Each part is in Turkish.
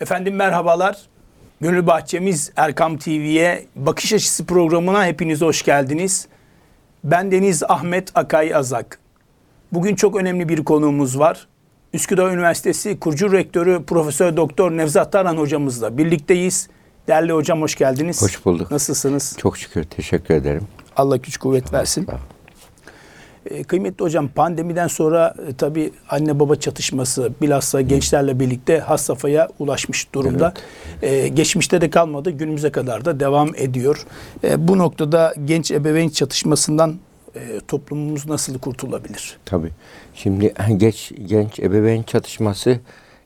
Efendim merhabalar. Gönül Bahçemiz Erkam TV'ye Bakış Açısı programına hepiniz hoş geldiniz. Ben Deniz Ahmet Akay Azak. Bugün çok önemli bir konuğumuz var. Üsküdar Üniversitesi Kurucu Rektörü Profesör Doktor Nevzat Taran hocamızla birlikteyiz. Değerli hocam hoş geldiniz. Hoş bulduk. Nasılsınız? Çok şükür teşekkür ederim. Allah güç kuvvet versin. Sağ ol. E, Kıymetli hocam pandemiden sonra e, tabii anne baba çatışması bilhassa gençlerle birlikte has safhaya ulaşmış durumda. E, geçmişte de kalmadı günümüze kadar da devam ediyor. E, bu noktada genç ebeveyn çatışmasından e, toplumumuz nasıl kurtulabilir? Tabii. Şimdi geç genç ebeveyn çatışması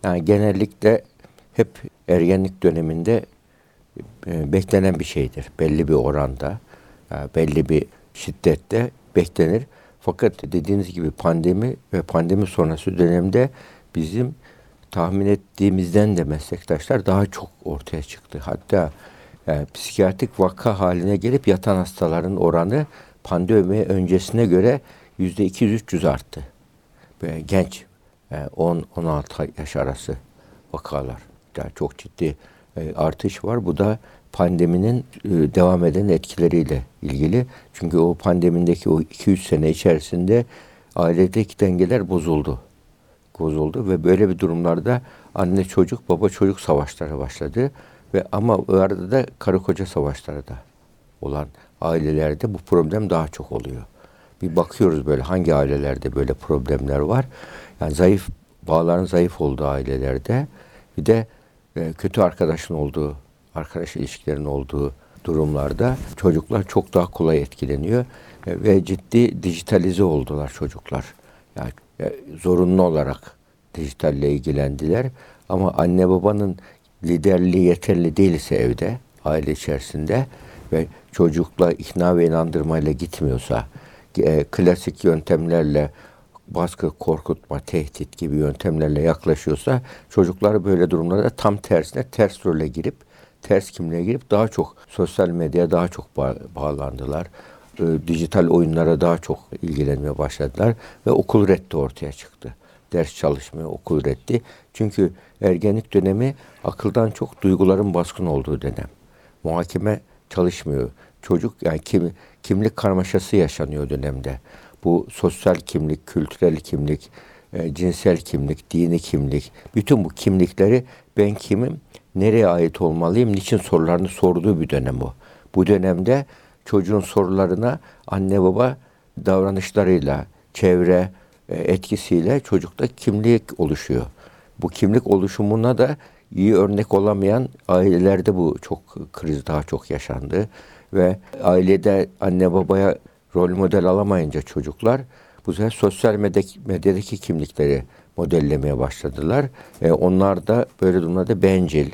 yani genellikle hep ergenlik döneminde e, beklenen bir şeydir. Belli bir oranda, e, belli bir şiddette beklenir. Fakat dediğiniz gibi pandemi ve pandemi sonrası dönemde bizim tahmin ettiğimizden de meslektaşlar daha çok ortaya çıktı. Hatta e, psikiyatrik vaka haline gelip yatan hastaların oranı pandemi öncesine göre yüzde 200-300 arttı. Böyle genç e, 10-16 yaş arası vakalar. Yani çok ciddi e, artış var. Bu da pandeminin e, devam eden etkileriyle ilgili. Çünkü o pandemindeki o 2-3 sene içerisinde ailedeki dengeler bozuldu. Bozuldu ve böyle bir durumlarda anne çocuk baba çocuk savaşları başladı ve ama o arada da karı koca savaşları da olan ailelerde bu problem daha çok oluyor. Bir bakıyoruz böyle hangi ailelerde böyle problemler var. Yani zayıf bağların zayıf olduğu ailelerde bir de e, kötü arkadaşın olduğu, arkadaş ilişkilerin olduğu durumlarda çocuklar çok daha kolay etkileniyor ve ciddi dijitalize oldular çocuklar. Yani e, zorunlu olarak dijitalle ilgilendiler ama anne babanın liderliği yeterli değilse evde, aile içerisinde ve çocukla ikna ve inandırmayla gitmiyorsa, e, klasik yöntemlerle baskı, korkutma, tehdit gibi yöntemlerle yaklaşıyorsa çocuklar böyle durumlarda tam tersine ters role girip ters kimliğe girip daha çok sosyal medyaya daha çok ba- bağlandılar. E, dijital oyunlara daha çok ilgilenmeye başladılar ve okul reddi ortaya çıktı. Ders çalışmıyor, okul reddi. Çünkü ergenlik dönemi akıldan çok duyguların baskın olduğu dönem. Muhakeme çalışmıyor. Çocuk yani kim, kimlik karmaşası yaşanıyor dönemde. Bu sosyal kimlik, kültürel kimlik, e, cinsel kimlik, dini kimlik, bütün bu kimlikleri ben kimim, nereye ait olmalıyım, niçin sorularını sorduğu bir dönem bu. Bu dönemde çocuğun sorularına anne baba davranışlarıyla, çevre e, etkisiyle çocukta kimlik oluşuyor. Bu kimlik oluşumuna da iyi örnek olamayan ailelerde bu çok kriz daha çok yaşandı ve ailede anne babaya rol model alamayınca çocuklar bu sefer sosyal medyadaki kimlikleri modellemeye başladılar. E, onlar da böyle durumlarda bencil,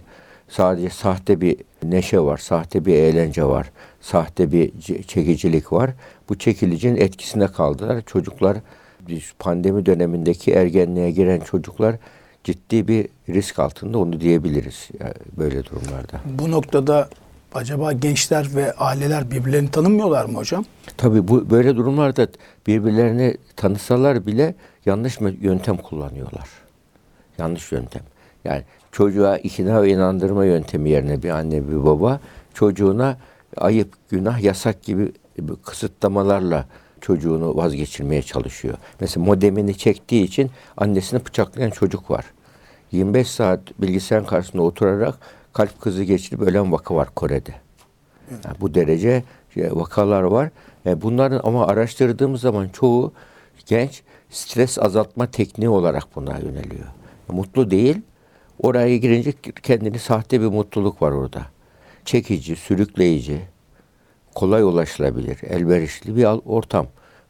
sadece sahte bir neşe var, sahte bir eğlence var, sahte bir çekicilik var. Bu çekilicinin etkisinde kaldılar. Çocuklar pandemi dönemindeki ergenliğe giren çocuklar ciddi bir risk altında onu diyebiliriz yani böyle durumlarda. Bu noktada acaba gençler ve aileler birbirlerini tanımıyorlar mı hocam? Tabii bu böyle durumlarda birbirlerini tanısalar bile yanlış yöntem kullanıyorlar. Yanlış yöntem. Yani çocuğa ikna ve inandırma yöntemi yerine bir anne bir baba çocuğuna ayıp, günah, yasak gibi kısıtlamalarla çocuğunu vazgeçirmeye çalışıyor. Mesela modemini çektiği için annesini bıçaklayan çocuk var. 25 saat bilgisayar karşısında oturarak kalp krizi geçirip ölen vaka var Kore'de. Yani bu derece şey, vakalar var. E, bunların ama araştırdığımız zaman çoğu genç stres azaltma tekniği olarak buna yöneliyor. Mutlu değil. Oraya girince kendini sahte bir mutluluk var orada. Çekici, sürükleyici, kolay ulaşılabilir, elverişli bir ortam.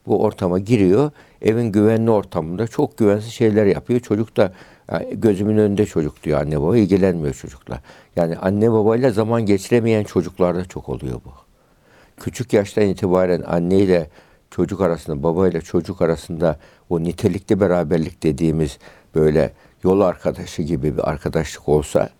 Bu ortama giriyor, evin güvenli ortamında çok güvensiz şeyler yapıyor. Çocuk da yani gözümün önünde çocuk diyor anne baba, ilgilenmiyor çocukla. Yani anne babayla zaman geçiremeyen çocuklarda çok oluyor bu. Küçük yaştan itibaren anne ile çocuk arasında, baba ile çocuk arasında o nitelikli beraberlik dediğimiz böyle yol arkadaşı gibi bir arkadaşlık olsa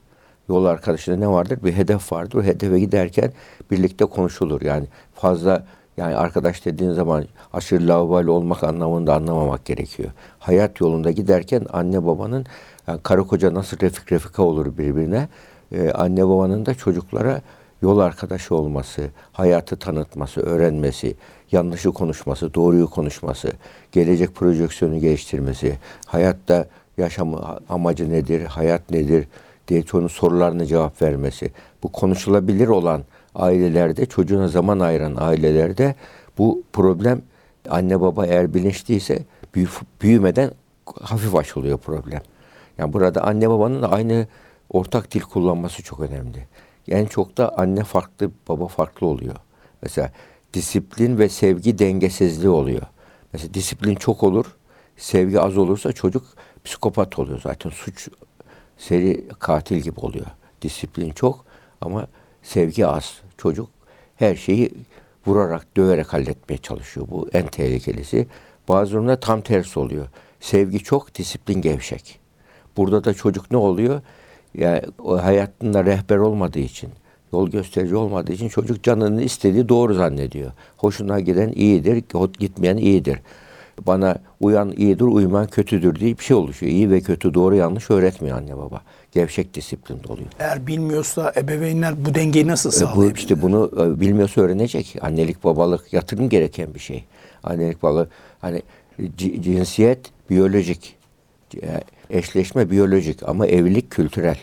yol arkadaşında ne vardır? Bir hedef vardır. O hedefe giderken birlikte konuşulur. Yani fazla Yani arkadaş dediğin zaman aşırı laubali olmak anlamında anlamamak gerekiyor. Hayat yolunda giderken anne babanın yani karı koca nasıl refik refika olur birbirine, e, anne babanın da çocuklara yol arkadaşı olması, hayatı tanıtması, öğrenmesi, yanlışı konuşması, doğruyu konuşması, gelecek projeksiyonu geliştirmesi, hayatta yaşam amacı nedir, hayat nedir diye çoğunun sorularına cevap vermesi. Bu konuşulabilir olan ailelerde, çocuğuna zaman ayıran ailelerde bu problem anne baba eğer bilinçliyse büyü- büyümeden hafif aşılıyor problem. Yani burada anne babanın aynı ortak dil kullanması çok önemli. En çok da anne farklı, baba farklı oluyor. Mesela disiplin ve sevgi dengesizliği oluyor. Mesela disiplin çok olur, sevgi az olursa çocuk psikopat oluyor zaten. Suç seri katil gibi oluyor. Disiplin çok ama sevgi az. Çocuk her şeyi vurarak, döverek halletmeye çalışıyor. Bu en tehlikelisi. Bazı durumda tam tersi oluyor. Sevgi çok, disiplin gevşek. Burada da çocuk ne oluyor? Yani hayatında rehber olmadığı için, yol gösterici olmadığı için çocuk canının istediği doğru zannediyor. Hoşuna giden iyidir, gitmeyen iyidir. Bana uyan iyidir, uyuman kötüdür diye bir şey oluşuyor. İyi ve kötü, doğru yanlış öğretmiyor anne baba. Gevşek disiplinde oluyor. Eğer bilmiyorsa ebeveynler bu dengeyi nasıl E, bu sağlayabilir? işte bunu e, bilmiyorsa öğrenecek. Annelik babalık yatırım gereken bir şey. Annelik babalık hani ci- cinsiyet biyolojik. E, Eşleşme biyolojik ama evlilik kültürel.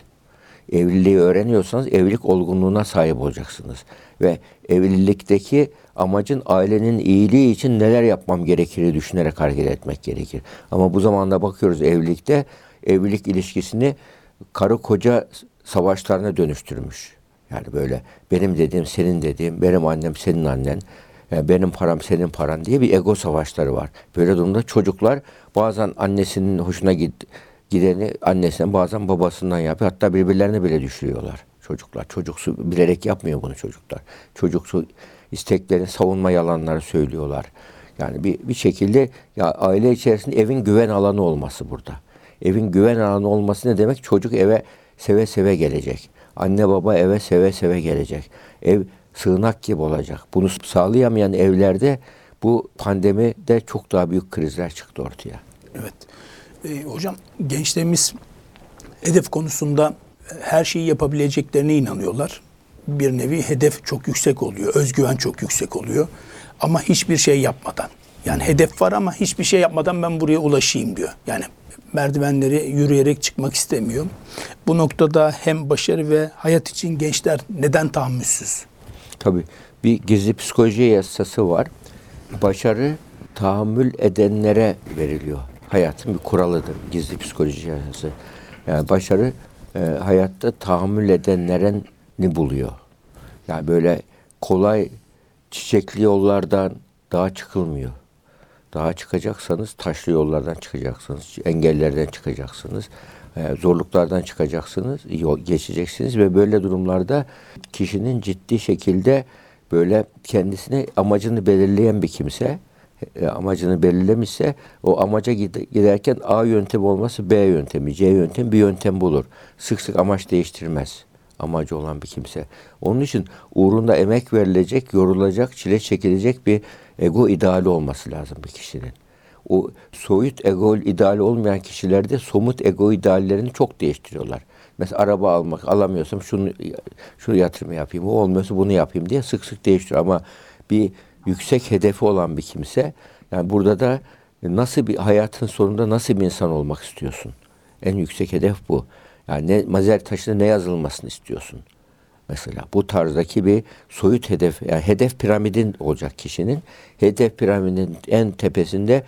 Evliliği öğreniyorsanız evlilik olgunluğuna sahip olacaksınız. Ve evlilikteki amacın ailenin iyiliği için neler yapmam gerekir düşünerek hareket etmek gerekir. Ama bu zamanda bakıyoruz evlilikte evlilik ilişkisini karı koca savaşlarına dönüştürmüş. Yani böyle benim dediğim senin dediğim, benim annem senin annen, e, benim param senin paran diye bir ego savaşları var. Böyle durumda çocuklar bazen annesinin hoşuna git, gideni annesinden bazen babasından yapıyor. Hatta birbirlerine bile düşürüyorlar çocuklar. Çocuksu bilerek yapmıyor bunu çocuklar. Çocuksu isteklerini savunma yalanları söylüyorlar. Yani bir, bir şekilde ya aile içerisinde evin güven alanı olması burada. Evin güven alanı olması ne demek? Çocuk eve seve seve gelecek. Anne baba eve seve seve gelecek. Ev sığınak gibi olacak. Bunu sağlayamayan evlerde bu pandemide çok daha büyük krizler çıktı ortaya. Evet. Ee, hocam gençlerimiz hedef konusunda her şeyi yapabileceklerine inanıyorlar. Bir nevi hedef çok yüksek oluyor. Özgüven çok yüksek oluyor. Ama hiçbir şey yapmadan. Yani hedef var ama hiçbir şey yapmadan ben buraya ulaşayım diyor. Yani merdivenleri yürüyerek çıkmak istemiyor. Bu noktada hem başarı ve hayat için gençler neden tahammülsüz? Tabii bir gizli psikoloji yasası var. Başarı tahammül edenlere veriliyor. Hayatın bir kuralıdır gizli psikoloji yasası. Yani başarı e, hayatta tahammül edenlerini buluyor. Yani böyle kolay çiçekli yollardan daha çıkılmıyor. Daha çıkacaksanız taşlı yollardan çıkacaksınız, engellerden çıkacaksınız, e, zorluklardan çıkacaksınız, geçeceksiniz ve böyle durumlarda kişinin ciddi şekilde böyle kendisine amacını belirleyen bir kimse, amacını belirlemişse o amaca gide- giderken A yöntemi olması B yöntemi, C yöntemi bir yöntem bulur. Sık sık amaç değiştirmez amacı olan bir kimse. Onun için uğrunda emek verilecek, yorulacak, çile çekilecek bir ego ideali olması lazım bir kişinin. O soyut ego ideali olmayan kişilerde somut ego ideallerini çok değiştiriyorlar. Mesela araba almak alamıyorsam şunu şunu yatırım yapayım, o olmuyorsa bunu yapayım diye sık sık değiştiriyor. Ama bir yüksek hedefi olan bir kimse, yani burada da nasıl bir hayatın sonunda nasıl bir insan olmak istiyorsun? En yüksek hedef bu. Yani ne, mazer taşına ne yazılmasını istiyorsun? Mesela bu tarzdaki bir soyut hedef, yani hedef piramidin olacak kişinin. Hedef piramidin en tepesinde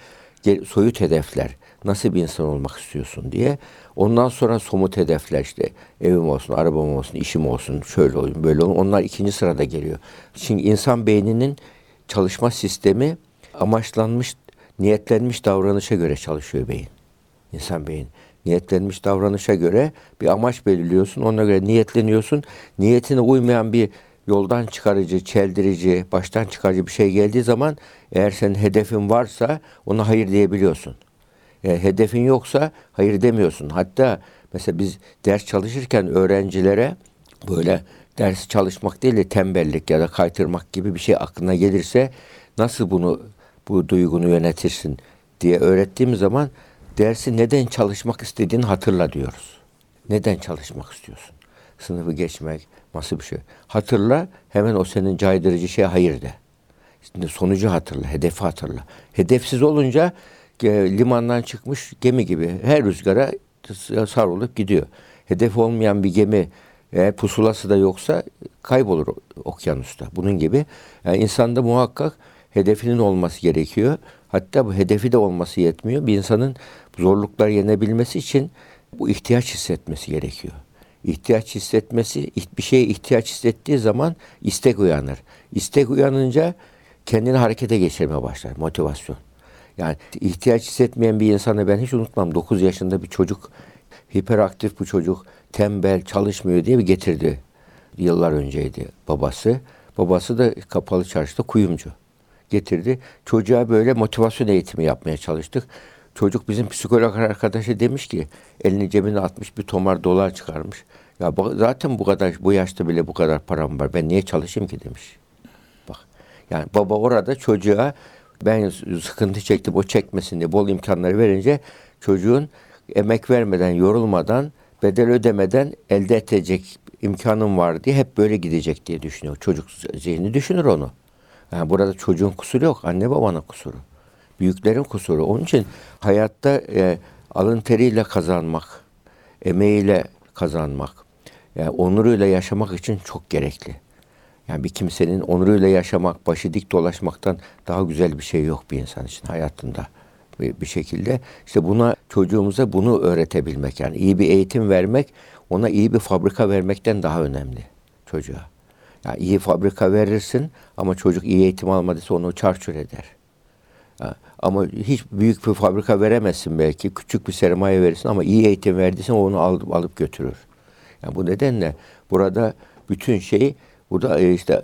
soyut hedefler. Nasıl bir insan olmak istiyorsun diye. Ondan sonra somut hedefler işte evim olsun, arabam olsun, işim olsun, şöyle olsun, böyle olsun. Onlar ikinci sırada geliyor. Çünkü insan beyninin çalışma sistemi amaçlanmış, niyetlenmiş davranışa göre çalışıyor beyin. İnsan beyin niyetlenmiş davranışa göre bir amaç belirliyorsun. Ona göre niyetleniyorsun. Niyetine uymayan bir yoldan çıkarıcı, çeldirici, baştan çıkarıcı bir şey geldiği zaman eğer senin hedefin varsa ona hayır diyebiliyorsun. Eğer hedefin yoksa hayır demiyorsun. Hatta mesela biz ders çalışırken öğrencilere böyle dersi çalışmak değil de tembellik ya da kaytırmak gibi bir şey aklına gelirse nasıl bunu bu duygunu yönetirsin diye öğrettiğim zaman dersi neden çalışmak istediğini hatırla diyoruz. Neden çalışmak istiyorsun? Sınıfı geçmek nasıl bir şey? Hatırla hemen o senin caydırıcı şeye hayır de. Şimdi sonucu hatırla, hedefi hatırla. Hedefsiz olunca e, limandan çıkmış gemi gibi her rüzgara savrulup gidiyor. Hedef olmayan bir gemi eğer pusulası da yoksa kaybolur okyanusta. Bunun gibi yani insanda muhakkak hedefinin olması gerekiyor. Hatta bu hedefi de olması yetmiyor. Bir insanın zorlukları yenebilmesi için bu ihtiyaç hissetmesi gerekiyor. İhtiyaç hissetmesi, bir şeye ihtiyaç hissettiği zaman istek uyanır. İstek uyanınca kendini harekete geçirmeye başlar, motivasyon. Yani ihtiyaç hissetmeyen bir insanı ben hiç unutmam. 9 yaşında bir çocuk, hiperaktif bu çocuk, tembel, çalışmıyor diye bir getirdi. Yıllar önceydi babası. Babası da kapalı çarşıda kuyumcu. Getirdi. Çocuğa böyle motivasyon eğitimi yapmaya çalıştık. Çocuk bizim psikolog arkadaşı demiş ki elini cebine atmış bir tomar dolar çıkarmış. Ya zaten bu kadar bu yaşta bile bu kadar param var. Ben niye çalışayım ki demiş. Bak. Yani baba orada çocuğa ben sıkıntı çektim o çekmesin diye bol imkanları verince çocuğun emek vermeden, yorulmadan, bedel ödemeden elde edecek imkanım var diye hep böyle gidecek diye düşünüyor. Çocuk zihni düşünür onu. Yani burada çocuğun kusuru yok. Anne babanın kusuru. Büyüklerin kusuru. Onun için hayatta e, alın teriyle kazanmak, emeğiyle kazanmak, yani onuruyla yaşamak için çok gerekli. Yani bir kimsenin onuruyla yaşamak, başı dik dolaşmaktan daha güzel bir şey yok bir insan için hayatında bir, bir şekilde. İşte buna çocuğumuza bunu öğretebilmek yani iyi bir eğitim vermek ona iyi bir fabrika vermekten daha önemli çocuğa. Yani iyi fabrika verirsin ama çocuk iyi eğitim almadıysa onu çarçur eder. Ama hiç büyük bir fabrika veremezsin belki. Küçük bir sermaye verirsin ama iyi eğitim verdiysen onu alıp, alıp götürür. Yani bu nedenle burada bütün şey burada e, işte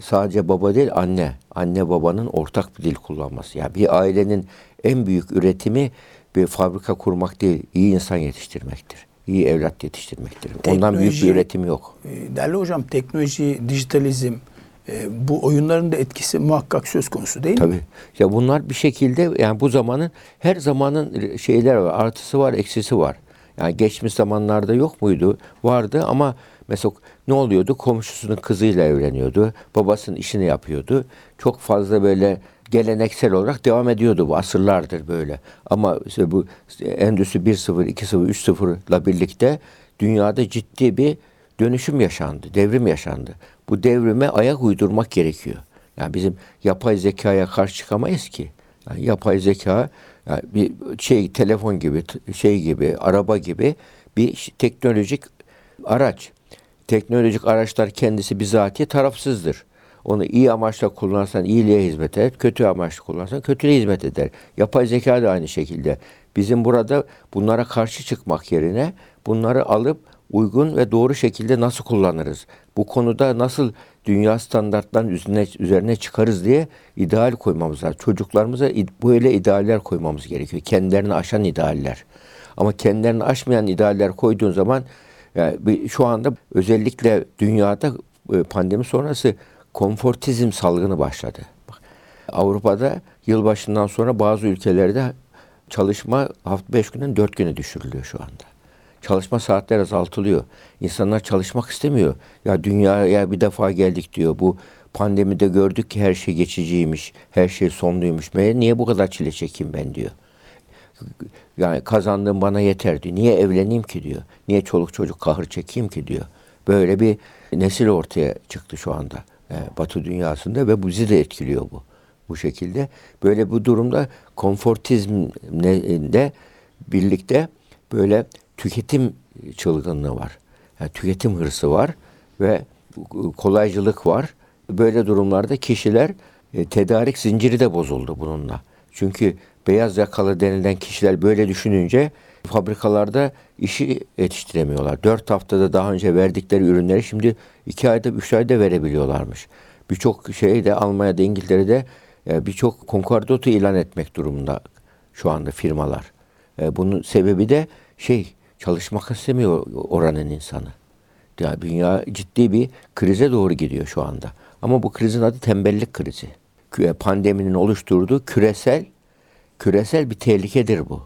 sadece baba değil anne. Anne babanın ortak bir dil kullanması. Yani bir ailenin en büyük üretimi bir fabrika kurmak değil, iyi insan yetiştirmektir. İyi evlat yetiştirmektir. Teknoloji, Ondan büyük bir üretim yok. E, değerli hocam teknoloji, dijitalizm, e, bu oyunların da etkisi muhakkak söz konusu değil Tabii. mi? Ya bunlar bir şekilde yani bu zamanın her zamanın şeyler var. Artısı var, eksisi var. Yani geçmiş zamanlarda yok muydu? Vardı ama mesela ne oluyordu? Komşusunun kızıyla evleniyordu. Babasının işini yapıyordu. Çok fazla böyle geleneksel olarak devam ediyordu bu asırlardır böyle. Ama işte bu Endüstri 1.0, 2.0, 3.0'la birlikte dünyada ciddi bir dönüşüm yaşandı, devrim yaşandı. Bu devrime ayak uydurmak gerekiyor. Yani bizim yapay zekaya karşı çıkamayız ki. Yani yapay zeka yani bir şey telefon gibi, şey gibi, araba gibi bir teknolojik araç. Teknolojik araçlar kendisi bizatihi tarafsızdır. Onu iyi amaçla kullanırsan iyiliğe hizmet eder, kötü amaçla kullanırsan kötülüğe hizmet eder. Yapay zeka da aynı şekilde. Bizim burada bunlara karşı çıkmak yerine bunları alıp uygun ve doğru şekilde nasıl kullanırız? Bu konuda nasıl dünya standartlarının üzerine, üzerine çıkarız diye ideal koymamız lazım. Çocuklarımıza böyle idealler koymamız gerekiyor. Kendilerini aşan idealler. Ama kendilerini aşmayan idealler koyduğun zaman yani şu anda özellikle dünyada e, pandemi sonrası konfortizm salgını başladı. Avrupa'da yılbaşından sonra bazı ülkelerde çalışma hafta beş günden dört güne düşürülüyor şu anda. Çalışma saatleri azaltılıyor. İnsanlar çalışmak istemiyor. Ya dünyaya bir defa geldik diyor. Bu pandemide gördük ki her şey geçiciymiş, her şey sonluymuş. Niye bu kadar çile çekeyim ben diyor. Yani kazandığım bana yeter diyor. Niye evleneyim ki diyor. Niye çoluk çocuk kahır çekeyim ki diyor. Böyle bir nesil ortaya çıktı şu anda. Yani Batı dünyasında ve bizi de etkiliyor bu. Bu şekilde. Böyle bu durumda konfortizmle birlikte böyle tüketim çılgınlığı var. Yani tüketim hırsı var ve kolaycılık var. Böyle durumlarda kişiler e, tedarik zinciri de bozuldu bununla. Çünkü beyaz yakalı denilen kişiler böyle düşününce fabrikalarda işi yetiştiremiyorlar. Dört haftada daha önce verdikleri ürünleri şimdi iki ayda, üç ayda verebiliyorlarmış. Birçok şey de Almanya'da, İngiltere'de e, birçok konkordato ilan etmek durumunda şu anda firmalar. E, bunun sebebi de şey çalışmak istemiyor oranın insanı. Ya dünya ciddi bir krize doğru gidiyor şu anda. Ama bu krizin adı tembellik krizi. Kü- Pandeminin oluşturduğu küresel küresel bir tehlikedir bu.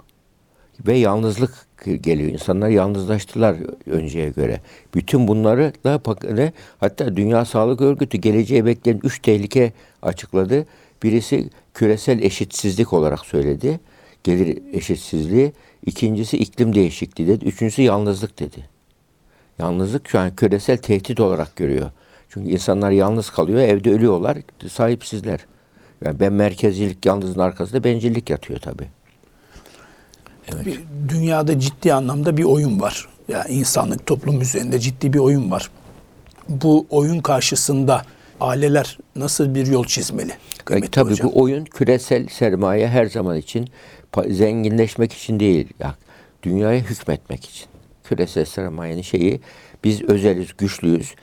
Ve yalnızlık geliyor. İnsanlar yalnızlaştılar önceye göre. Bütün bunları da hatta Dünya Sağlık Örgütü geleceğe bekleyen üç tehlike açıkladı. Birisi küresel eşitsizlik olarak söyledi. Gelir eşitsizliği. İkincisi iklim değişikliği dedi. Üçüncüsü yalnızlık dedi. Yalnızlık şu an küresel tehdit olarak görüyor. Çünkü insanlar yalnız kalıyor, evde ölüyorlar, sahipsizler. Yani ben merkezilik yalnızlığın arkasında bencillik yatıyor tabii. Bir, dünyada ciddi anlamda bir oyun var. Yani insanlık toplum üzerinde ciddi bir oyun var. Bu oyun karşısında aileler nasıl bir yol çizmeli? Kıymetli tabii hocam. bu oyun küresel sermaye her zaman için zenginleşmek için değil. Ya, dünyaya hükmetmek için. Küresel sermayenin şeyi biz özeliz, güçlüyüz.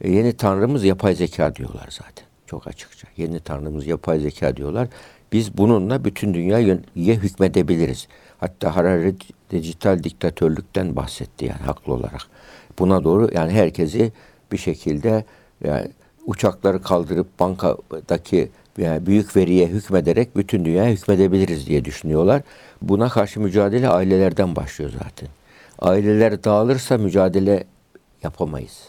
E, yeni tanrımız yapay zeka diyorlar zaten. Çok açıkça. Yeni tanrımız yapay zeka diyorlar. Biz bununla bütün dünyaya hükmedebiliriz. Hatta Harari dijital diktatörlükten bahsetti yani haklı olarak. Buna doğru yani herkesi bir şekilde yani uçakları kaldırıp bankadaki yani büyük veriye hükmederek bütün dünyaya hükmedebiliriz diye düşünüyorlar. Buna karşı mücadele ailelerden başlıyor zaten. Aileler dağılırsa mücadele yapamayız.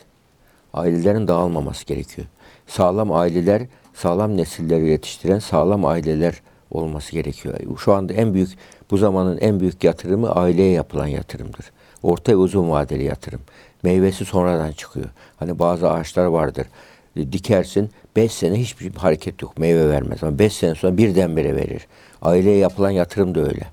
Ailelerin dağılmaması gerekiyor. Sağlam aileler, sağlam nesilleri yetiştiren sağlam aileler olması gerekiyor. Şu anda en büyük, bu zamanın en büyük yatırımı aileye yapılan yatırımdır. Orta ve uzun vadeli yatırım. Meyvesi sonradan çıkıyor. Hani bazı ağaçlar vardır. E, Dikersin 5 sene hiçbir hareket yok. Meyve vermez ama 5 sene sonra birdenbire verir. Aileye yapılan yatırım da öyle.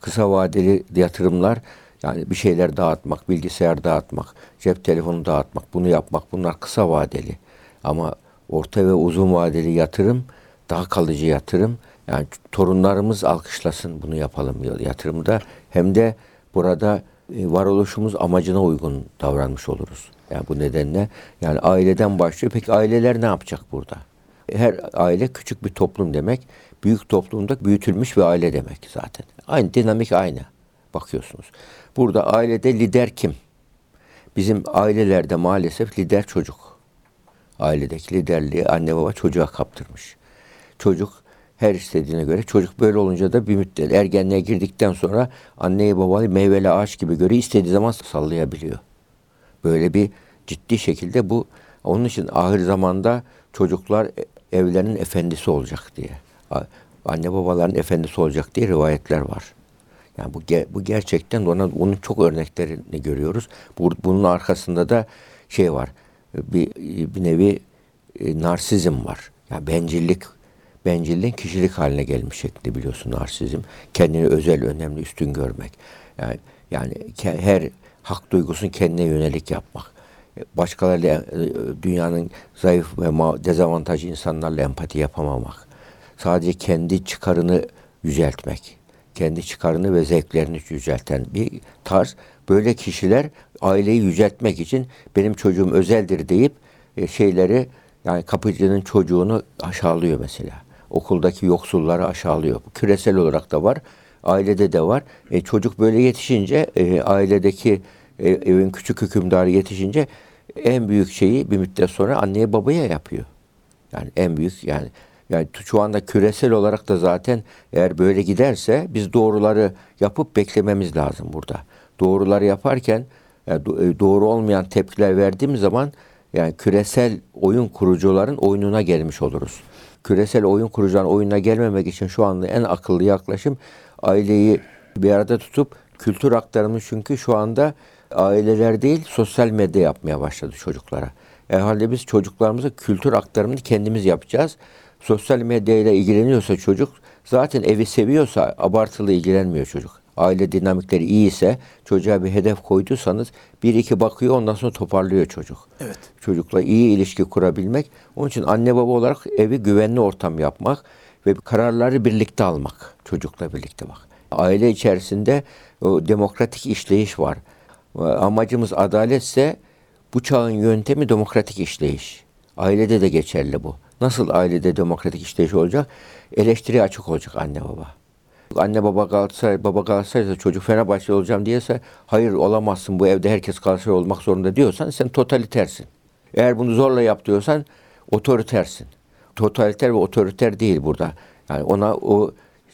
Kısa vadeli yatırımlar yani bir şeyler dağıtmak, bilgisayar dağıtmak, cep telefonu dağıtmak, bunu yapmak bunlar kısa vadeli. Ama orta ve uzun vadeli yatırım daha kalıcı yatırım. Yani torunlarımız alkışlasın bunu yapalım yatırımda. Hem de burada e, varoluşumuz amacına uygun davranmış oluruz. Yani bu nedenle yani aileden başlıyor. Peki aileler ne yapacak burada? Her aile küçük bir toplum demek. Büyük toplumda büyütülmüş bir aile demek zaten. Aynı dinamik aynı. Bakıyorsunuz. Burada ailede lider kim? Bizim ailelerde maalesef lider çocuk. Ailedeki liderliği anne baba çocuğa kaptırmış. Çocuk her istediğine göre çocuk böyle olunca da bir müddet ergenliğe girdikten sonra anneyi babayı meyveli ağaç gibi görüyor istediği zaman sallayabiliyor. Böyle bir ciddi şekilde bu onun için ahir zamanda çocuklar evlerin efendisi olacak diye. Anne babaların efendisi olacak diye rivayetler var. Yani bu bu gerçekten ona onun çok örneklerini görüyoruz. Bunun arkasında da şey var. Bir bir nevi e, narsizm var. Yani bencillik bencilliğin kişilik haline gelmiş şekli biliyorsun narsizm. Kendini özel, önemli, üstün görmek. Yani yani her hak duygusunu kendine yönelik yapmak. Başkalarıyla e, dünyanın zayıf ve dezavantajlı insanlarla empati yapamamak. Sadece kendi çıkarını yüceltmek. Kendi çıkarını ve zevklerini yücelten bir tarz. Böyle kişiler aileyi yüceltmek için benim çocuğum özeldir deyip e, şeyleri yani kapıcının çocuğunu aşağılıyor mesela. Okuldaki yoksulları aşağılıyor. Küresel olarak da var. Ailede de var. E, çocuk böyle yetişince e, ailedeki e, evin küçük hükümdarı yetişince en büyük şeyi bir müddet sonra anneye babaya yapıyor. Yani en büyük yani yani şu anda küresel olarak da zaten eğer böyle giderse biz doğruları yapıp beklememiz lazım burada. Doğruları yaparken doğru olmayan tepkiler verdiğimiz zaman yani küresel oyun kurucuların oyununa gelmiş oluruz. Küresel oyun kurucuların oyununa gelmemek için şu anda en akıllı yaklaşım aileyi bir arada tutup kültür aktarımı çünkü şu anda aileler değil sosyal medya yapmaya başladı çocuklara. E halde biz çocuklarımıza kültür aktarımını kendimiz yapacağız. Sosyal medyayla ilgileniyorsa çocuk zaten evi seviyorsa abartılı ilgilenmiyor çocuk. Aile dinamikleri iyi ise çocuğa bir hedef koyduysanız bir iki bakıyor ondan sonra toparlıyor çocuk. Evet. Çocukla iyi ilişki kurabilmek. Onun için anne baba olarak evi güvenli ortam yapmak ve kararları birlikte almak. Çocukla birlikte bak. Aile içerisinde o demokratik işleyiş var. Amacımız adaletse bu çağın yöntemi demokratik işleyiş. Ailede de geçerli bu. Nasıl ailede demokratik işleyiş olacak? Eleştiri açık olacak anne baba. Anne baba Galatasaray, baba Galatasaray'sa çocuk Fenerbahçe olacağım diyese hayır olamazsın bu evde herkes Galatasaray olmak zorunda diyorsan sen totalitersin. Eğer bunu zorla yap diyorsan otoritersin. Totaliter ve otoriter değil burada. Yani ona o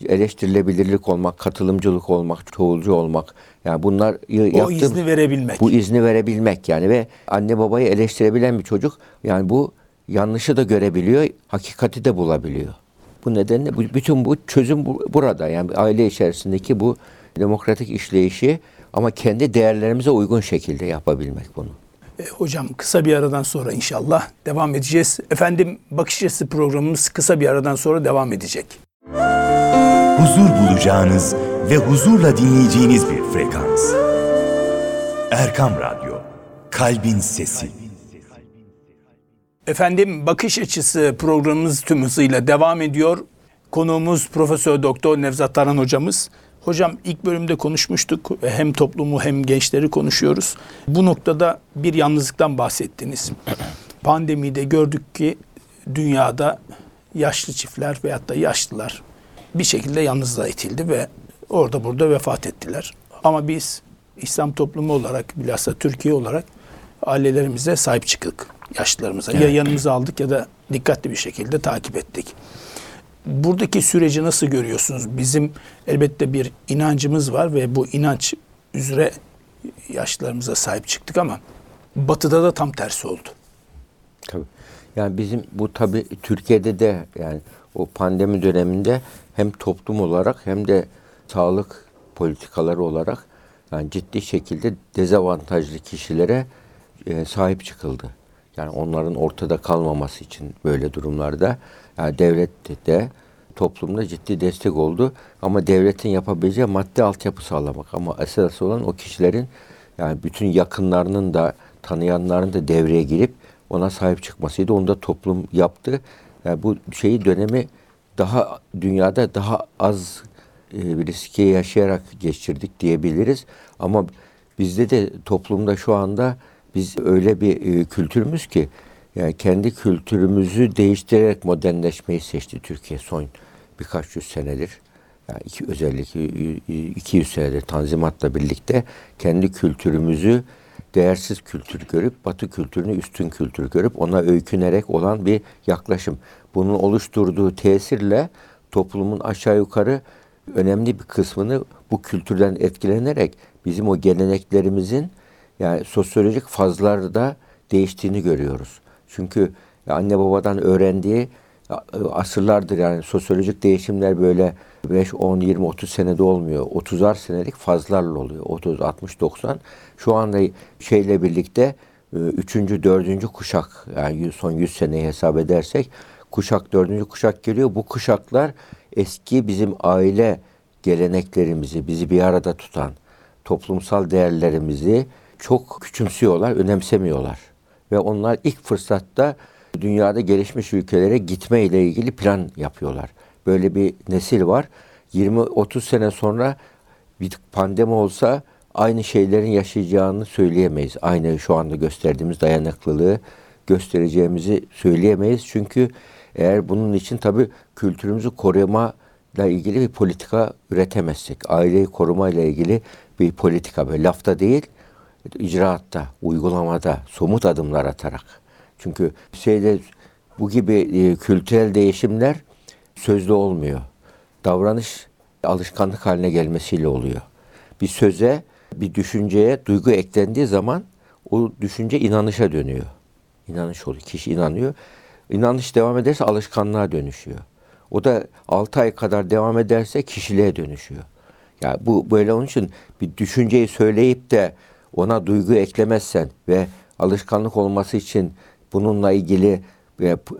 eleştirilebilirlik olmak, katılımcılık olmak, çoğulcu olmak. Yani bunlar y- O izni verebilmek. bu izni verebilmek yani ve anne babayı eleştirebilen bir çocuk yani bu yanlışı da görebiliyor, hakikati de bulabiliyor. Bu nedenle bu, bütün bu çözüm bu- burada yani aile içerisindeki bu demokratik işleyişi ama kendi değerlerimize uygun şekilde yapabilmek bunu. E, hocam kısa bir aradan sonra inşallah devam edeceğiz. Efendim bakış açısı programımız kısa bir aradan sonra devam edecek. huzur bulacağınız ve huzurla dinleyeceğiniz bir frekans. Erkam Radyo, Kalbin Sesi. Efendim bakış açısı programımız tüm hızıyla devam ediyor. Konuğumuz Profesör Doktor Nevzat Taran hocamız. Hocam ilk bölümde konuşmuştuk. Hem toplumu hem gençleri konuşuyoruz. Bu noktada bir yalnızlıktan bahsettiniz. Pandemide gördük ki dünyada yaşlı çiftler veyahut da yaşlılar bir şekilde yalnızlığa itildi ve orada burada vefat ettiler. Ama biz İslam toplumu olarak bilhassa Türkiye olarak ailelerimize sahip çıktık yaşlılarımıza. Ya yanımıza aldık ya da dikkatli bir şekilde takip ettik. Buradaki süreci nasıl görüyorsunuz? Bizim elbette bir inancımız var ve bu inanç üzere yaşlılarımıza sahip çıktık ama batıda da tam tersi oldu. Tabii. Yani bizim bu tabii Türkiye'de de yani o pandemi döneminde hem toplum olarak hem de sağlık politikaları olarak yani ciddi şekilde dezavantajlı kişilere e, sahip çıkıldı. Yani onların ortada kalmaması için böyle durumlarda yani devlet de toplumda ciddi destek oldu. Ama devletin yapabileceği maddi altyapı sağlamak. Ama esas olan o kişilerin yani bütün yakınlarının da tanıyanların da devreye girip ona sahip çıkmasıydı. Onu da toplum yaptı. Yani bu şeyi dönemi daha dünyada daha az e, bir riski yaşayarak geçirdik diyebiliriz. Ama bizde de toplumda şu anda biz öyle bir e, kültürümüz ki yani kendi kültürümüzü değiştirerek modernleşmeyi seçti Türkiye son birkaç yüz senedir. Yani iki, özellikle 200 senedir Tanzimat'la birlikte kendi kültürümüzü değersiz kültür görüp Batı kültürünü üstün kültür görüp ona öykünerek olan bir yaklaşım. Bunun oluşturduğu tesirle toplumun aşağı yukarı önemli bir kısmını bu kültürden etkilenerek bizim o geleneklerimizin yani sosyolojik fazlarda değiştiğini görüyoruz. Çünkü anne babadan öğrendiği asırlardır yani sosyolojik değişimler böyle 5, 10, 20, 30 senede olmuyor. 30'ar senelik fazlarla oluyor. 30, 60, 90. Şu anda şeyle birlikte 3. 4. kuşak yani son 100 seneyi hesap edersek kuşak 4. kuşak geliyor. Bu kuşaklar eski bizim aile geleneklerimizi, bizi bir arada tutan toplumsal değerlerimizi çok küçümsüyorlar, önemsemiyorlar. Ve onlar ilk fırsatta dünyada gelişmiş ülkelere gitme ile ilgili plan yapıyorlar. Böyle bir nesil var. 20-30 sene sonra bir pandemi olsa aynı şeylerin yaşayacağını söyleyemeyiz. Aynı şu anda gösterdiğimiz dayanıklılığı göstereceğimizi söyleyemeyiz. Çünkü eğer bunun için tabii kültürümüzü koruma ile ilgili bir politika üretemezsek, aileyi koruma ile ilgili bir politika böyle lafta değil, icraatta, uygulamada, somut adımlar atarak. Çünkü şeyde bu gibi e, kültürel değişimler sözlü olmuyor. Davranış alışkanlık haline gelmesiyle oluyor. Bir söze, bir düşünceye duygu eklendiği zaman o düşünce inanışa dönüyor. İnanış oluyor. Kişi inanıyor. İnanış devam ederse alışkanlığa dönüşüyor. O da 6 ay kadar devam ederse kişiliğe dönüşüyor. Yani bu böyle onun için bir düşünceyi söyleyip de ona duygu eklemezsen ve alışkanlık olması için bununla ilgili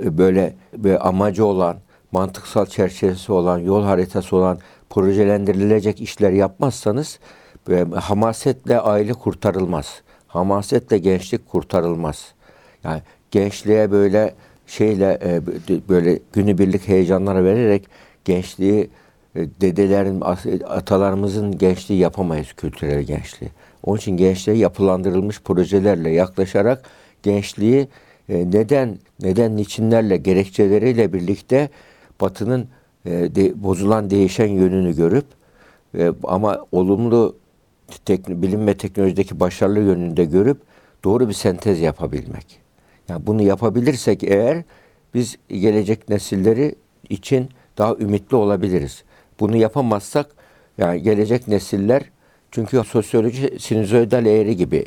böyle, böyle amacı olan, mantıksal çerçevesi olan, yol haritası olan projelendirilecek işler yapmazsanız hamasetle aile kurtarılmaz. Hamasetle gençlik kurtarılmaz. Yani gençliğe böyle şeyle böyle günübirlik heyecanlara vererek gençliği dedelerin, atalarımızın gençliği yapamayız kültürel gençliği. Onun için gençliğe yapılandırılmış projelerle yaklaşarak gençliği neden, neden niçinlerle, gerekçeleriyle birlikte Batı'nın e, de- bozulan değişen yönünü görüp e, ama olumlu bilim ve teknolojideki başarılı yönünde görüp doğru bir sentez yapabilmek. Yani bunu yapabilirsek eğer biz gelecek nesilleri için daha ümitli olabiliriz. Bunu yapamazsak yani gelecek nesiller çünkü sosyoloji sinüzoidal eğri gibi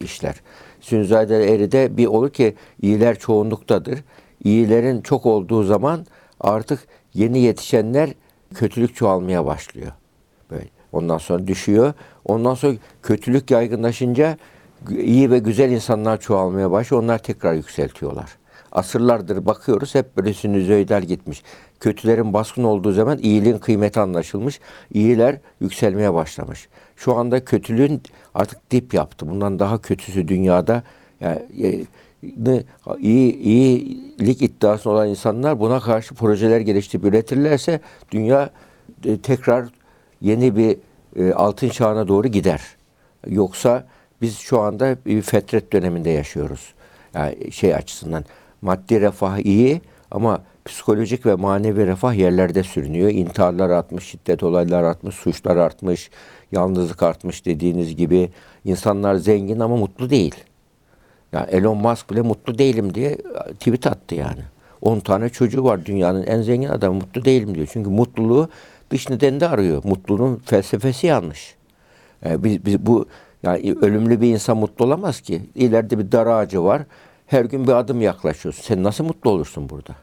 işler. Sinüzoidal eğride bir olur ki iyiler çoğunluktadır. İyilerin çok olduğu zaman artık yeni yetişenler kötülük çoğalmaya başlıyor. Böyle. Ondan sonra düşüyor. Ondan sonra kötülük yaygınlaşınca iyi ve güzel insanlar çoğalmaya başlıyor. Onlar tekrar yükseltiyorlar. Asırlardır bakıyoruz hep böyle sinüzoidal gitmiş. Kötülerin baskın olduğu zaman iyiliğin kıymeti anlaşılmış. İyiler yükselmeye başlamış. Şu anda kötülüğün artık dip yaptı. Bundan daha kötüsü dünyada yani, e, iyi iyilik iddiası olan insanlar buna karşı projeler geliştirip üretirlerse dünya e, tekrar yeni bir e, altın çağına doğru gider. Yoksa biz şu anda bir fetret döneminde yaşıyoruz. Yani şey açısından maddi refah iyi ama psikolojik ve manevi refah yerlerde sürünüyor. İntiharlar artmış, şiddet olayları artmış, suçlar artmış, yalnızlık artmış dediğiniz gibi. insanlar zengin ama mutlu değil. Ya Elon Musk bile mutlu değilim diye tweet attı yani. 10 tane çocuğu var dünyanın en zengin adamı mutlu değilim diyor. Çünkü mutluluğu dış nedende arıyor. Mutluluğun felsefesi yanlış. Ee, biz, biz bu yani ölümlü bir insan mutlu olamaz ki. İleride bir dar ağacı var. Her gün bir adım yaklaşıyorsun. Sen nasıl mutlu olursun burada?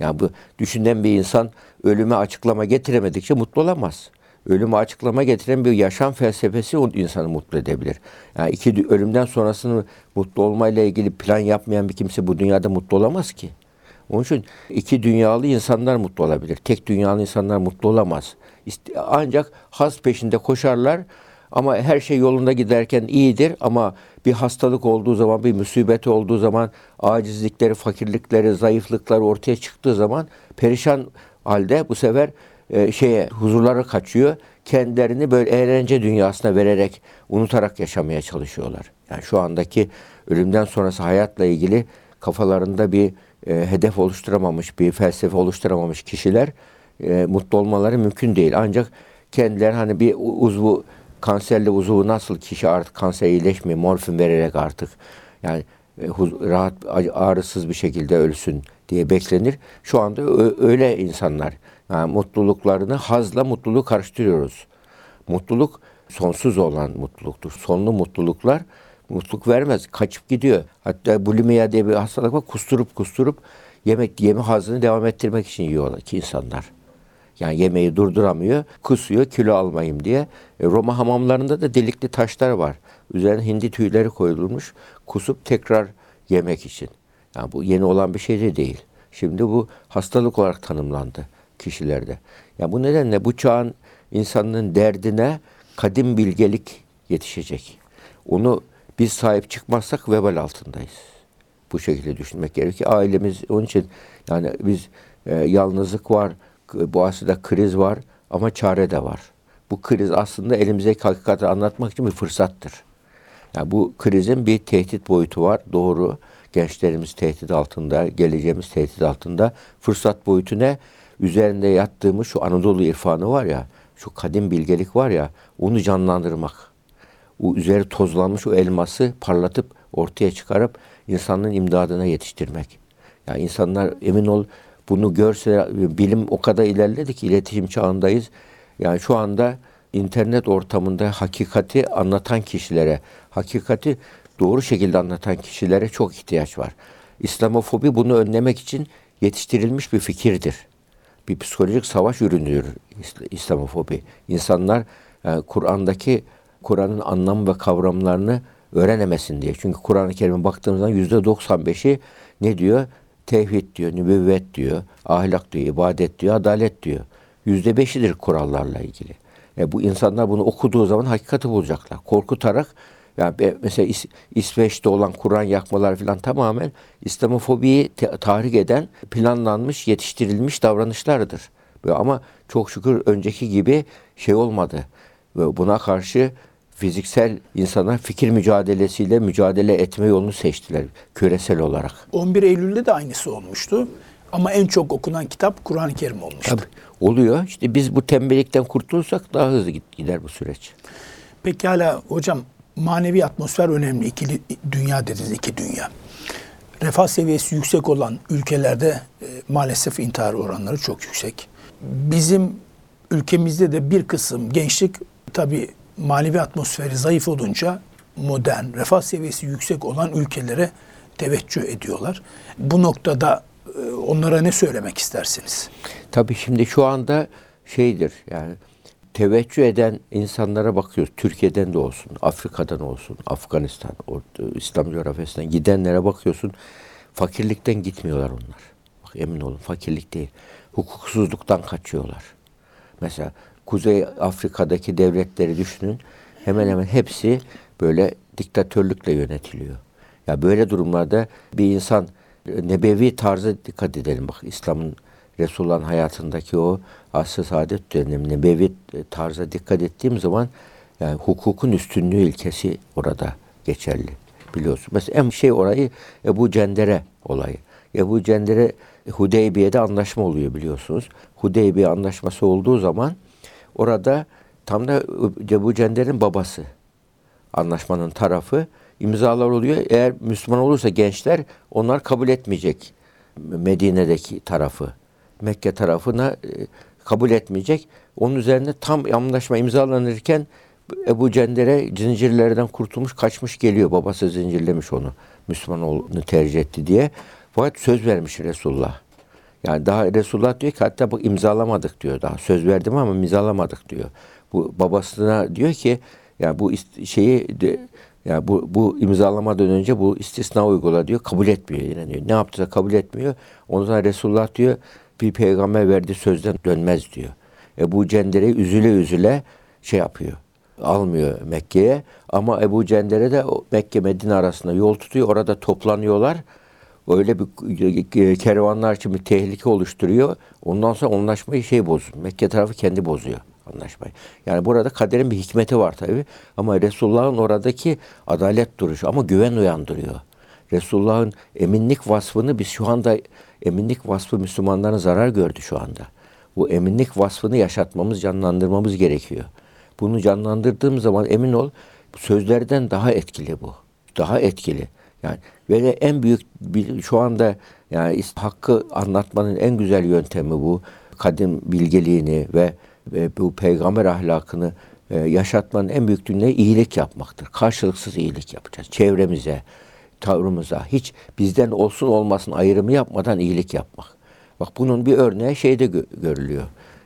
Yani bu düşünen bir insan ölüme açıklama getiremedikçe mutlu olamaz. Ölüme açıklama getiren bir yaşam felsefesi o insanı mutlu edebilir. Yani iki ölümden sonrasını mutlu olmayla ilgili plan yapmayan bir kimse bu dünyada mutlu olamaz ki. Onun için iki dünyalı insanlar mutlu olabilir. Tek dünyalı insanlar mutlu olamaz. Ancak haz peşinde koşarlar ama her şey yolunda giderken iyidir ama bir hastalık olduğu zaman, bir musibet olduğu zaman, acizlikleri, fakirlikleri, zayıflıkları ortaya çıktığı zaman perişan halde bu sefer e, şeye huzurları kaçıyor. Kendilerini böyle eğlence dünyasına vererek, unutarak yaşamaya çalışıyorlar. Yani şu andaki ölümden sonrası hayatla ilgili kafalarında bir e, hedef oluşturamamış, bir felsefe oluşturamamış kişiler e, mutlu olmaları mümkün değil. Ancak kendileri hani bir uzvu kanserli uzvu nasıl kişi artık kanser iyileşmiyor morfin vererek artık yani e, rahat ağrısız bir şekilde ölsün diye beklenir. Şu anda öyle insanlar. Yani mutluluklarını hazla mutluluğu karıştırıyoruz. Mutluluk sonsuz olan mutluluktur. Sonlu mutluluklar mutluluk vermez. Kaçıp gidiyor. Hatta bulimia diye bir hastalık var. Kusturup kusturup yemek yeme hazını devam ettirmek için yiyorlar ki insanlar. Yani yemeği durduramıyor, kusuyor kilo almayayım diye. E, Roma hamamlarında da delikli taşlar var. Üzerine hindi tüyleri koyulmuş, kusup tekrar yemek için. Yani bu yeni olan bir şey de değil. Şimdi bu hastalık olarak tanımlandı kişilerde. Yani bu nedenle bu çağın insanının derdine kadim bilgelik yetişecek. Onu biz sahip çıkmazsak vebal altındayız. Bu şekilde düşünmek gerekiyor. Ailemiz onun için yani biz e, yalnızlık var, aslında kriz var ama çare de var. Bu kriz aslında elimizdeki hakikati anlatmak için bir fırsattır. Yani bu krizin bir tehdit boyutu var. Doğru. Gençlerimiz tehdit altında, geleceğimiz tehdit altında. Fırsat boyutu ne? Üzerinde yattığımız şu Anadolu irfanı var ya, şu kadim bilgelik var ya, onu canlandırmak. O üzeri tozlanmış o elması parlatıp ortaya çıkarıp insanlığın imdadına yetiştirmek. Yani insanlar emin ol bunu görse bilim o kadar ilerledi ki iletişim çağındayız. Yani şu anda internet ortamında hakikati anlatan kişilere, hakikati doğru şekilde anlatan kişilere çok ihtiyaç var. İslamofobi bunu önlemek için yetiştirilmiş bir fikirdir. Bir psikolojik savaş ürünüdür İsl- İslamofobi. İnsanlar e, Kur'an'daki Kur'an'ın anlam ve kavramlarını öğrenemesin diye. Çünkü Kur'an-ı Kerim'e baktığımız zaman yüzde 95'i ne diyor? Tevhid diyor, nübüvvet diyor, ahlak diyor, ibadet diyor, adalet diyor. Yüzde beşidir kurallarla ilgili. E bu insanlar bunu okuduğu zaman hakikati bulacaklar. Korkutarak yani mesela İs- İsveç'te olan Kur'an yakmalar falan tamamen İslamofobiyi te- tahrik eden planlanmış, yetiştirilmiş davranışlardır. Ama çok şükür önceki gibi şey olmadı. Ve buna karşı fiziksel insana fikir mücadelesiyle mücadele etme yolunu seçtiler küresel olarak. 11 Eylül'de de aynısı olmuştu. Ama en çok okunan kitap Kur'an-ı Kerim olmuştu. Tabii oluyor. İşte biz bu tembellikten kurtulursak daha hızlı gider bu süreç. Pekala hocam manevi atmosfer önemli. İkili dünya dediniz iki dünya. Refah seviyesi yüksek olan ülkelerde e, maalesef intihar oranları çok yüksek. Bizim ülkemizde de bir kısım gençlik tabi manevi atmosferi zayıf olunca modern, refah seviyesi yüksek olan ülkelere teveccüh ediyorlar. Bu noktada e, onlara ne söylemek istersiniz? Tabii şimdi şu anda şeydir yani teveccüh eden insanlara bakıyoruz. Türkiye'den de olsun, Afrika'dan olsun, Afganistan, Orta- İslam coğrafyasından gidenlere bakıyorsun. Fakirlikten gitmiyorlar onlar. Bak emin olun fakirlik değil. Hukuksuzluktan kaçıyorlar. Mesela Kuzey Afrika'daki devletleri düşünün. Hemen hemen hepsi böyle diktatörlükle yönetiliyor. Ya böyle durumlarda bir insan nebevi tarzı dikkat edelim bak İslam'ın Resulullah'ın hayatındaki o asr-ı saadet dönemi nebevi tarza dikkat ettiğim zaman yani hukukun üstünlüğü ilkesi orada geçerli biliyorsun. Mesela en şey orayı Ebu Cendere olayı. Ebu Cendere Hudeybiye'de anlaşma oluyor biliyorsunuz. Hudeybiye anlaşması olduğu zaman orada tam da Ebu Cender'in babası anlaşmanın tarafı imzalar oluyor. Eğer Müslüman olursa gençler onlar kabul etmeyecek Medine'deki tarafı. Mekke tarafına e, kabul etmeyecek. Onun üzerine tam anlaşma imzalanırken Ebu Cender'e zincirlerden kurtulmuş kaçmış geliyor. Babası zincirlemiş onu. Müslüman olduğunu tercih etti diye. Fakat söz vermiş Resulullah. Yani daha Resulullah diyor ki hatta bak imzalamadık diyor daha. Söz verdim ama imzalamadık diyor. Bu babasına diyor ki ya bu şeyi de, ya bu bu imzalamadan önce bu istisna uygula diyor. Kabul etmiyor yine diyor. Ne yaptıysa kabul etmiyor. Ondan Resulullah diyor bir peygamber verdiği sözden dönmez diyor. Ebu Cender'e üzüle üzüle şey yapıyor. Almıyor Mekke'ye ama Ebu Cender'e de Mekke Medine arasında yol tutuyor. Orada toplanıyorlar öyle bir kervanlar için bir tehlike oluşturuyor. Ondan sonra anlaşmayı şey bozuyor. Mekke tarafı kendi bozuyor anlaşmayı. Yani burada kaderin bir hikmeti var tabi. Ama Resulullah'ın oradaki adalet duruşu ama güven uyandırıyor. Resulullah'ın eminlik vasfını biz şu anda eminlik vasfı Müslümanların zarar gördü şu anda. Bu eminlik vasfını yaşatmamız, canlandırmamız gerekiyor. Bunu canlandırdığım zaman emin ol sözlerden daha etkili bu. Daha etkili. Yani ve de en büyük bir, şu anda yani hakkı anlatmanın en güzel yöntemi bu. Kadim bilgeliğini ve, ve bu peygamber ahlakını e, yaşatmanın en büyük ne iyilik yapmaktır. Karşılıksız iyilik yapacağız. Çevremize, tavrımıza hiç bizden olsun olmasın ayrımı yapmadan iyilik yapmak. Bak bunun bir örneği şeyde gö- görülüyor.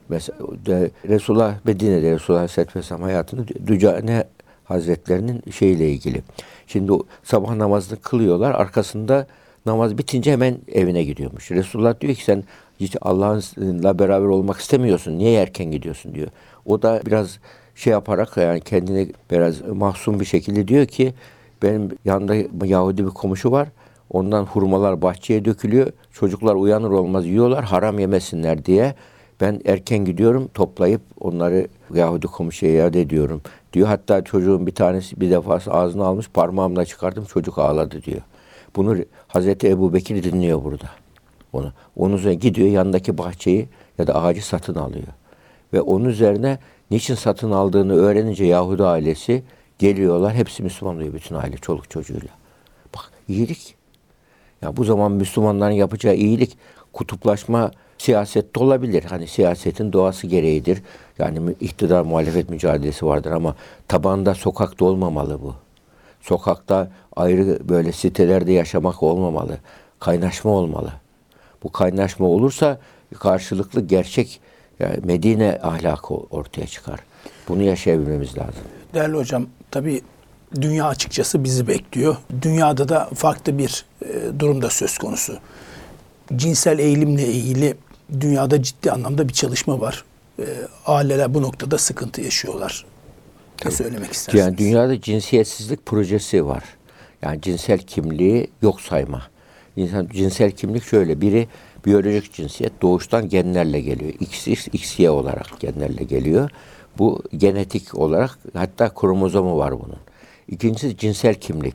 Mesela de, Resulullah Medine'de Resulullah Aleyhisselatü Vesselam hayatında Dücane Hazretlerinin şeyle ilgili. Şimdi sabah namazını kılıyorlar. Arkasında namaz bitince hemen evine gidiyormuş. Resulullah diyor ki sen hiç Allah'ınla beraber olmak istemiyorsun. Niye erken gidiyorsun diyor. O da biraz şey yaparak yani kendine biraz mahzun bir şekilde diyor ki benim yanında Yahudi bir komşu var. Ondan hurmalar bahçeye dökülüyor. Çocuklar uyanır olmaz yiyorlar haram yemesinler diye. Ben erken gidiyorum toplayıp onları Yahudi komşuya iade ediyorum diyor. Hatta çocuğun bir tanesi bir defası ağzına almış parmağımla çıkardım çocuk ağladı diyor. Bunu Hazreti Ebu Bekir dinliyor burada. Onu. Onun üzerine gidiyor yanındaki bahçeyi ya da ağacı satın alıyor. Ve onun üzerine niçin satın aldığını öğrenince Yahudi ailesi geliyorlar. Hepsi Müslüman oluyor bütün aile çoluk çocuğuyla. Bak iyilik. Ya bu zaman Müslümanların yapacağı iyilik kutuplaşma siyasette olabilir. Hani siyasetin doğası gereğidir. Yani iktidar muhalefet mücadelesi vardır ama tabanda sokakta olmamalı bu. Sokakta ayrı böyle sitelerde yaşamak olmamalı. Kaynaşma olmalı. Bu kaynaşma olursa karşılıklı gerçek yani Medine ahlakı ortaya çıkar. Bunu yaşayabilmemiz lazım. Değerli hocam, tabii dünya açıkçası bizi bekliyor. Dünyada da farklı bir e, durumda söz konusu. Cinsel eğilimle ilgili dünyada ciddi anlamda bir çalışma var. E, aileler bu noktada sıkıntı yaşıyorlar. Ne söylemek istersiniz? Yani dünyada cinsiyetsizlik projesi var. Yani cinsel kimliği yok sayma. İnsan cinsel kimlik şöyle biri biyolojik cinsiyet doğuştan genlerle geliyor. XX, XY olarak genlerle geliyor. Bu genetik olarak hatta kromozomu var bunun. İkincisi cinsel kimlik.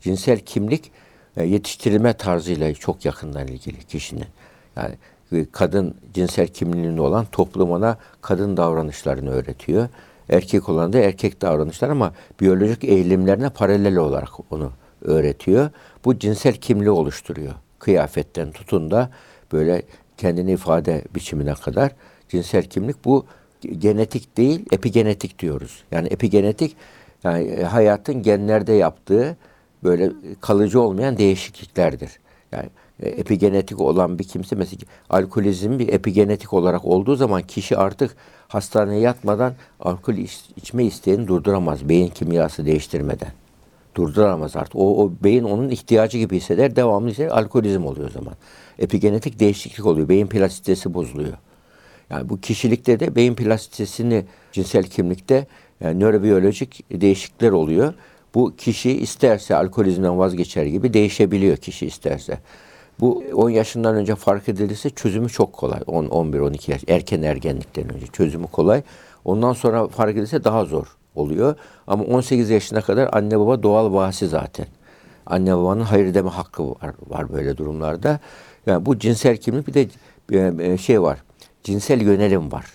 Cinsel kimlik e, yetiştirilme tarzıyla çok yakından ilgili kişinin. Yani kadın cinsel kimliğinde olan toplum ona kadın davranışlarını öğretiyor. Erkek olan da erkek davranışlar ama biyolojik eğilimlerine paralel olarak onu öğretiyor. Bu cinsel kimliği oluşturuyor. Kıyafetten tutun da böyle kendini ifade biçimine kadar cinsel kimlik bu genetik değil epigenetik diyoruz. Yani epigenetik yani e, hayatın genlerde yaptığı böyle kalıcı olmayan değişikliklerdir. Yani e, epigenetik olan bir kimse mesela alkolizm bir epigenetik olarak olduğu zaman kişi artık hastaneye yatmadan alkol iç- içme isteğini durduramaz. Beyin kimyası değiştirmeden. Durduramaz artık. O, o beyin onun ihtiyacı gibi hisseder. Devamlı ise alkolizm oluyor o zaman. Epigenetik değişiklik oluyor. Beyin plastisitesi bozuluyor. Yani bu kişilikte de beyin plastisitesini cinsel kimlikte yani nörobiyolojik değişiklikler oluyor. Bu kişi isterse alkolizmden vazgeçer gibi değişebiliyor kişi isterse. Bu 10 yaşından önce fark edilirse çözümü çok kolay. 10, 11, 12 yaş erken ergenlikten önce çözümü kolay. Ondan sonra fark edilirse daha zor oluyor. Ama 18 yaşına kadar anne baba doğal vasi zaten. Anne babanın hayır deme hakkı var, var böyle durumlarda. Yani bu cinsel kimlik bir de e, e, şey var. Cinsel yönelim var.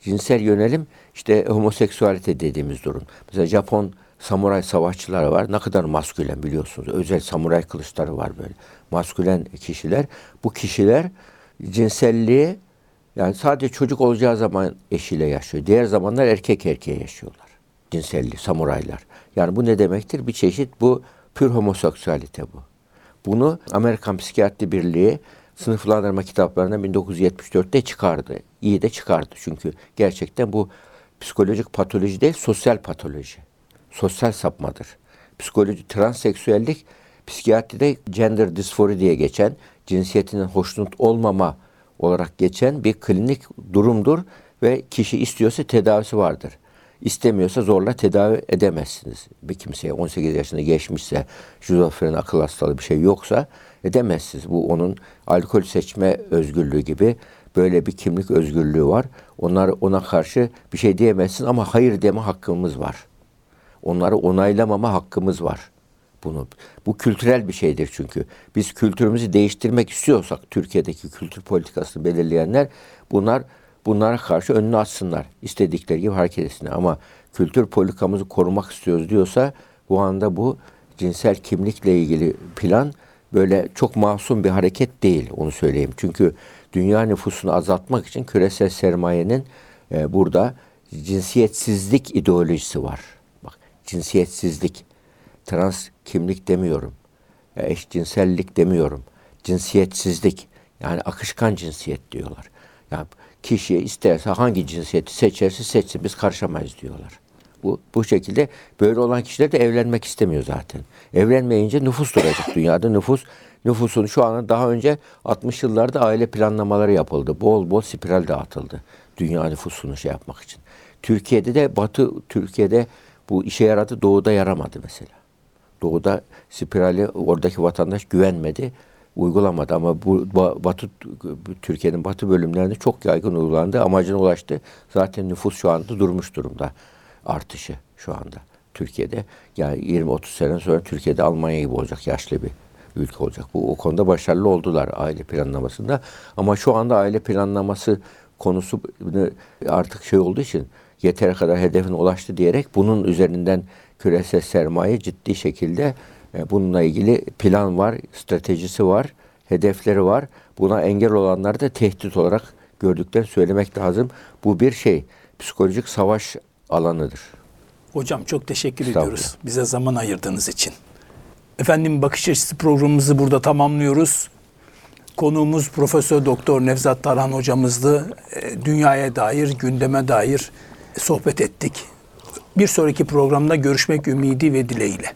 Cinsel yönelim işte homoseksüalite dediğimiz durum. Mesela Japon samuray savaşçıları var. Ne kadar maskülen biliyorsunuz. Özel samuray kılıçları var böyle. Maskülen kişiler. Bu kişiler cinselliği yani sadece çocuk olacağı zaman eşiyle yaşıyor. Diğer zamanlar erkek erkeğe yaşıyorlar. Cinselliği, samuraylar. Yani bu ne demektir? Bir çeşit bu pür homoseksüalite bu. Bunu Amerikan Psikiyatri Birliği sınıflandırma kitaplarına 1974'te çıkardı. İyi de çıkardı çünkü gerçekten bu psikolojik patoloji değil, sosyal patoloji. Sosyal sapmadır. Psikoloji, transseksüellik psikiyatride gender dysphoria diye geçen, cinsiyetinden hoşnut olmama olarak geçen bir klinik durumdur ve kişi istiyorsa tedavisi vardır. İstemiyorsa zorla tedavi edemezsiniz. Bir kimseye 18 yaşında geçmişse, şizofren akıl hastalığı bir şey yoksa edemezsiniz. Bu onun alkol seçme özgürlüğü gibi böyle bir kimlik özgürlüğü var. Onlar ona karşı bir şey diyemezsiniz ama hayır deme hakkımız var. Onları onaylamama hakkımız var. Bunu bu kültürel bir şeydir çünkü. Biz kültürümüzü değiştirmek istiyorsak Türkiye'deki kültür politikasını belirleyenler bunlar bunlara karşı önünü açsınlar. İstedikleri gibi hareket etsinler. Ama kültür politikamızı korumak istiyoruz diyorsa bu anda bu cinsel kimlikle ilgili plan böyle çok masum bir hareket değil onu söyleyeyim. Çünkü dünya nüfusunu azaltmak için küresel sermayenin e, burada cinsiyetsizlik ideolojisi var. Cinsiyetsizlik, trans kimlik demiyorum. Eşcinsellik demiyorum. Cinsiyetsizlik yani akışkan cinsiyet diyorlar. Yani kişiye isterse hangi cinsiyeti seçerse seçsin biz karışamayız diyorlar. Bu, bu şekilde böyle olan kişiler de evlenmek istemiyor zaten. Evlenmeyince nüfus duracak dünyada nüfus nüfusun şu anda daha önce 60 yıllarda aile planlamaları yapıldı. Bol bol spiral dağıtıldı. Dünya nüfusunu şey yapmak için. Türkiye'de de Batı Türkiye'de bu işe yaradı, Doğu'da yaramadı mesela. Doğu'da spirali oradaki vatandaş güvenmedi, uygulamadı ama bu ba- Batı Türkiye'nin batı bölümlerinde çok yaygın uygulandı, amacına ulaştı. Zaten nüfus şu anda durmuş durumda artışı şu anda Türkiye'de. Yani 20-30 sene sonra Türkiye'de Almanya gibi olacak yaşlı bir ülke olacak. Bu o konuda başarılı oldular aile planlamasında. Ama şu anda aile planlaması konusu artık şey olduğu için yeter kadar hedefine ulaştı diyerek bunun üzerinden küresel sermaye ciddi şekilde e, bununla ilgili plan var, stratejisi var, hedefleri var. Buna engel olanları da tehdit olarak gördüklerini söylemek lazım. Bu bir şey, psikolojik savaş alanıdır. Hocam çok teşekkür ediyoruz bize zaman ayırdığınız için. Efendim bakış açısı programımızı burada tamamlıyoruz. Konuğumuz Profesör Doktor Nevzat Tarhan hocamızdı. E, Dünyaya dair, gündeme dair sohbet ettik. Bir sonraki programda görüşmek ümidi ve dileğiyle.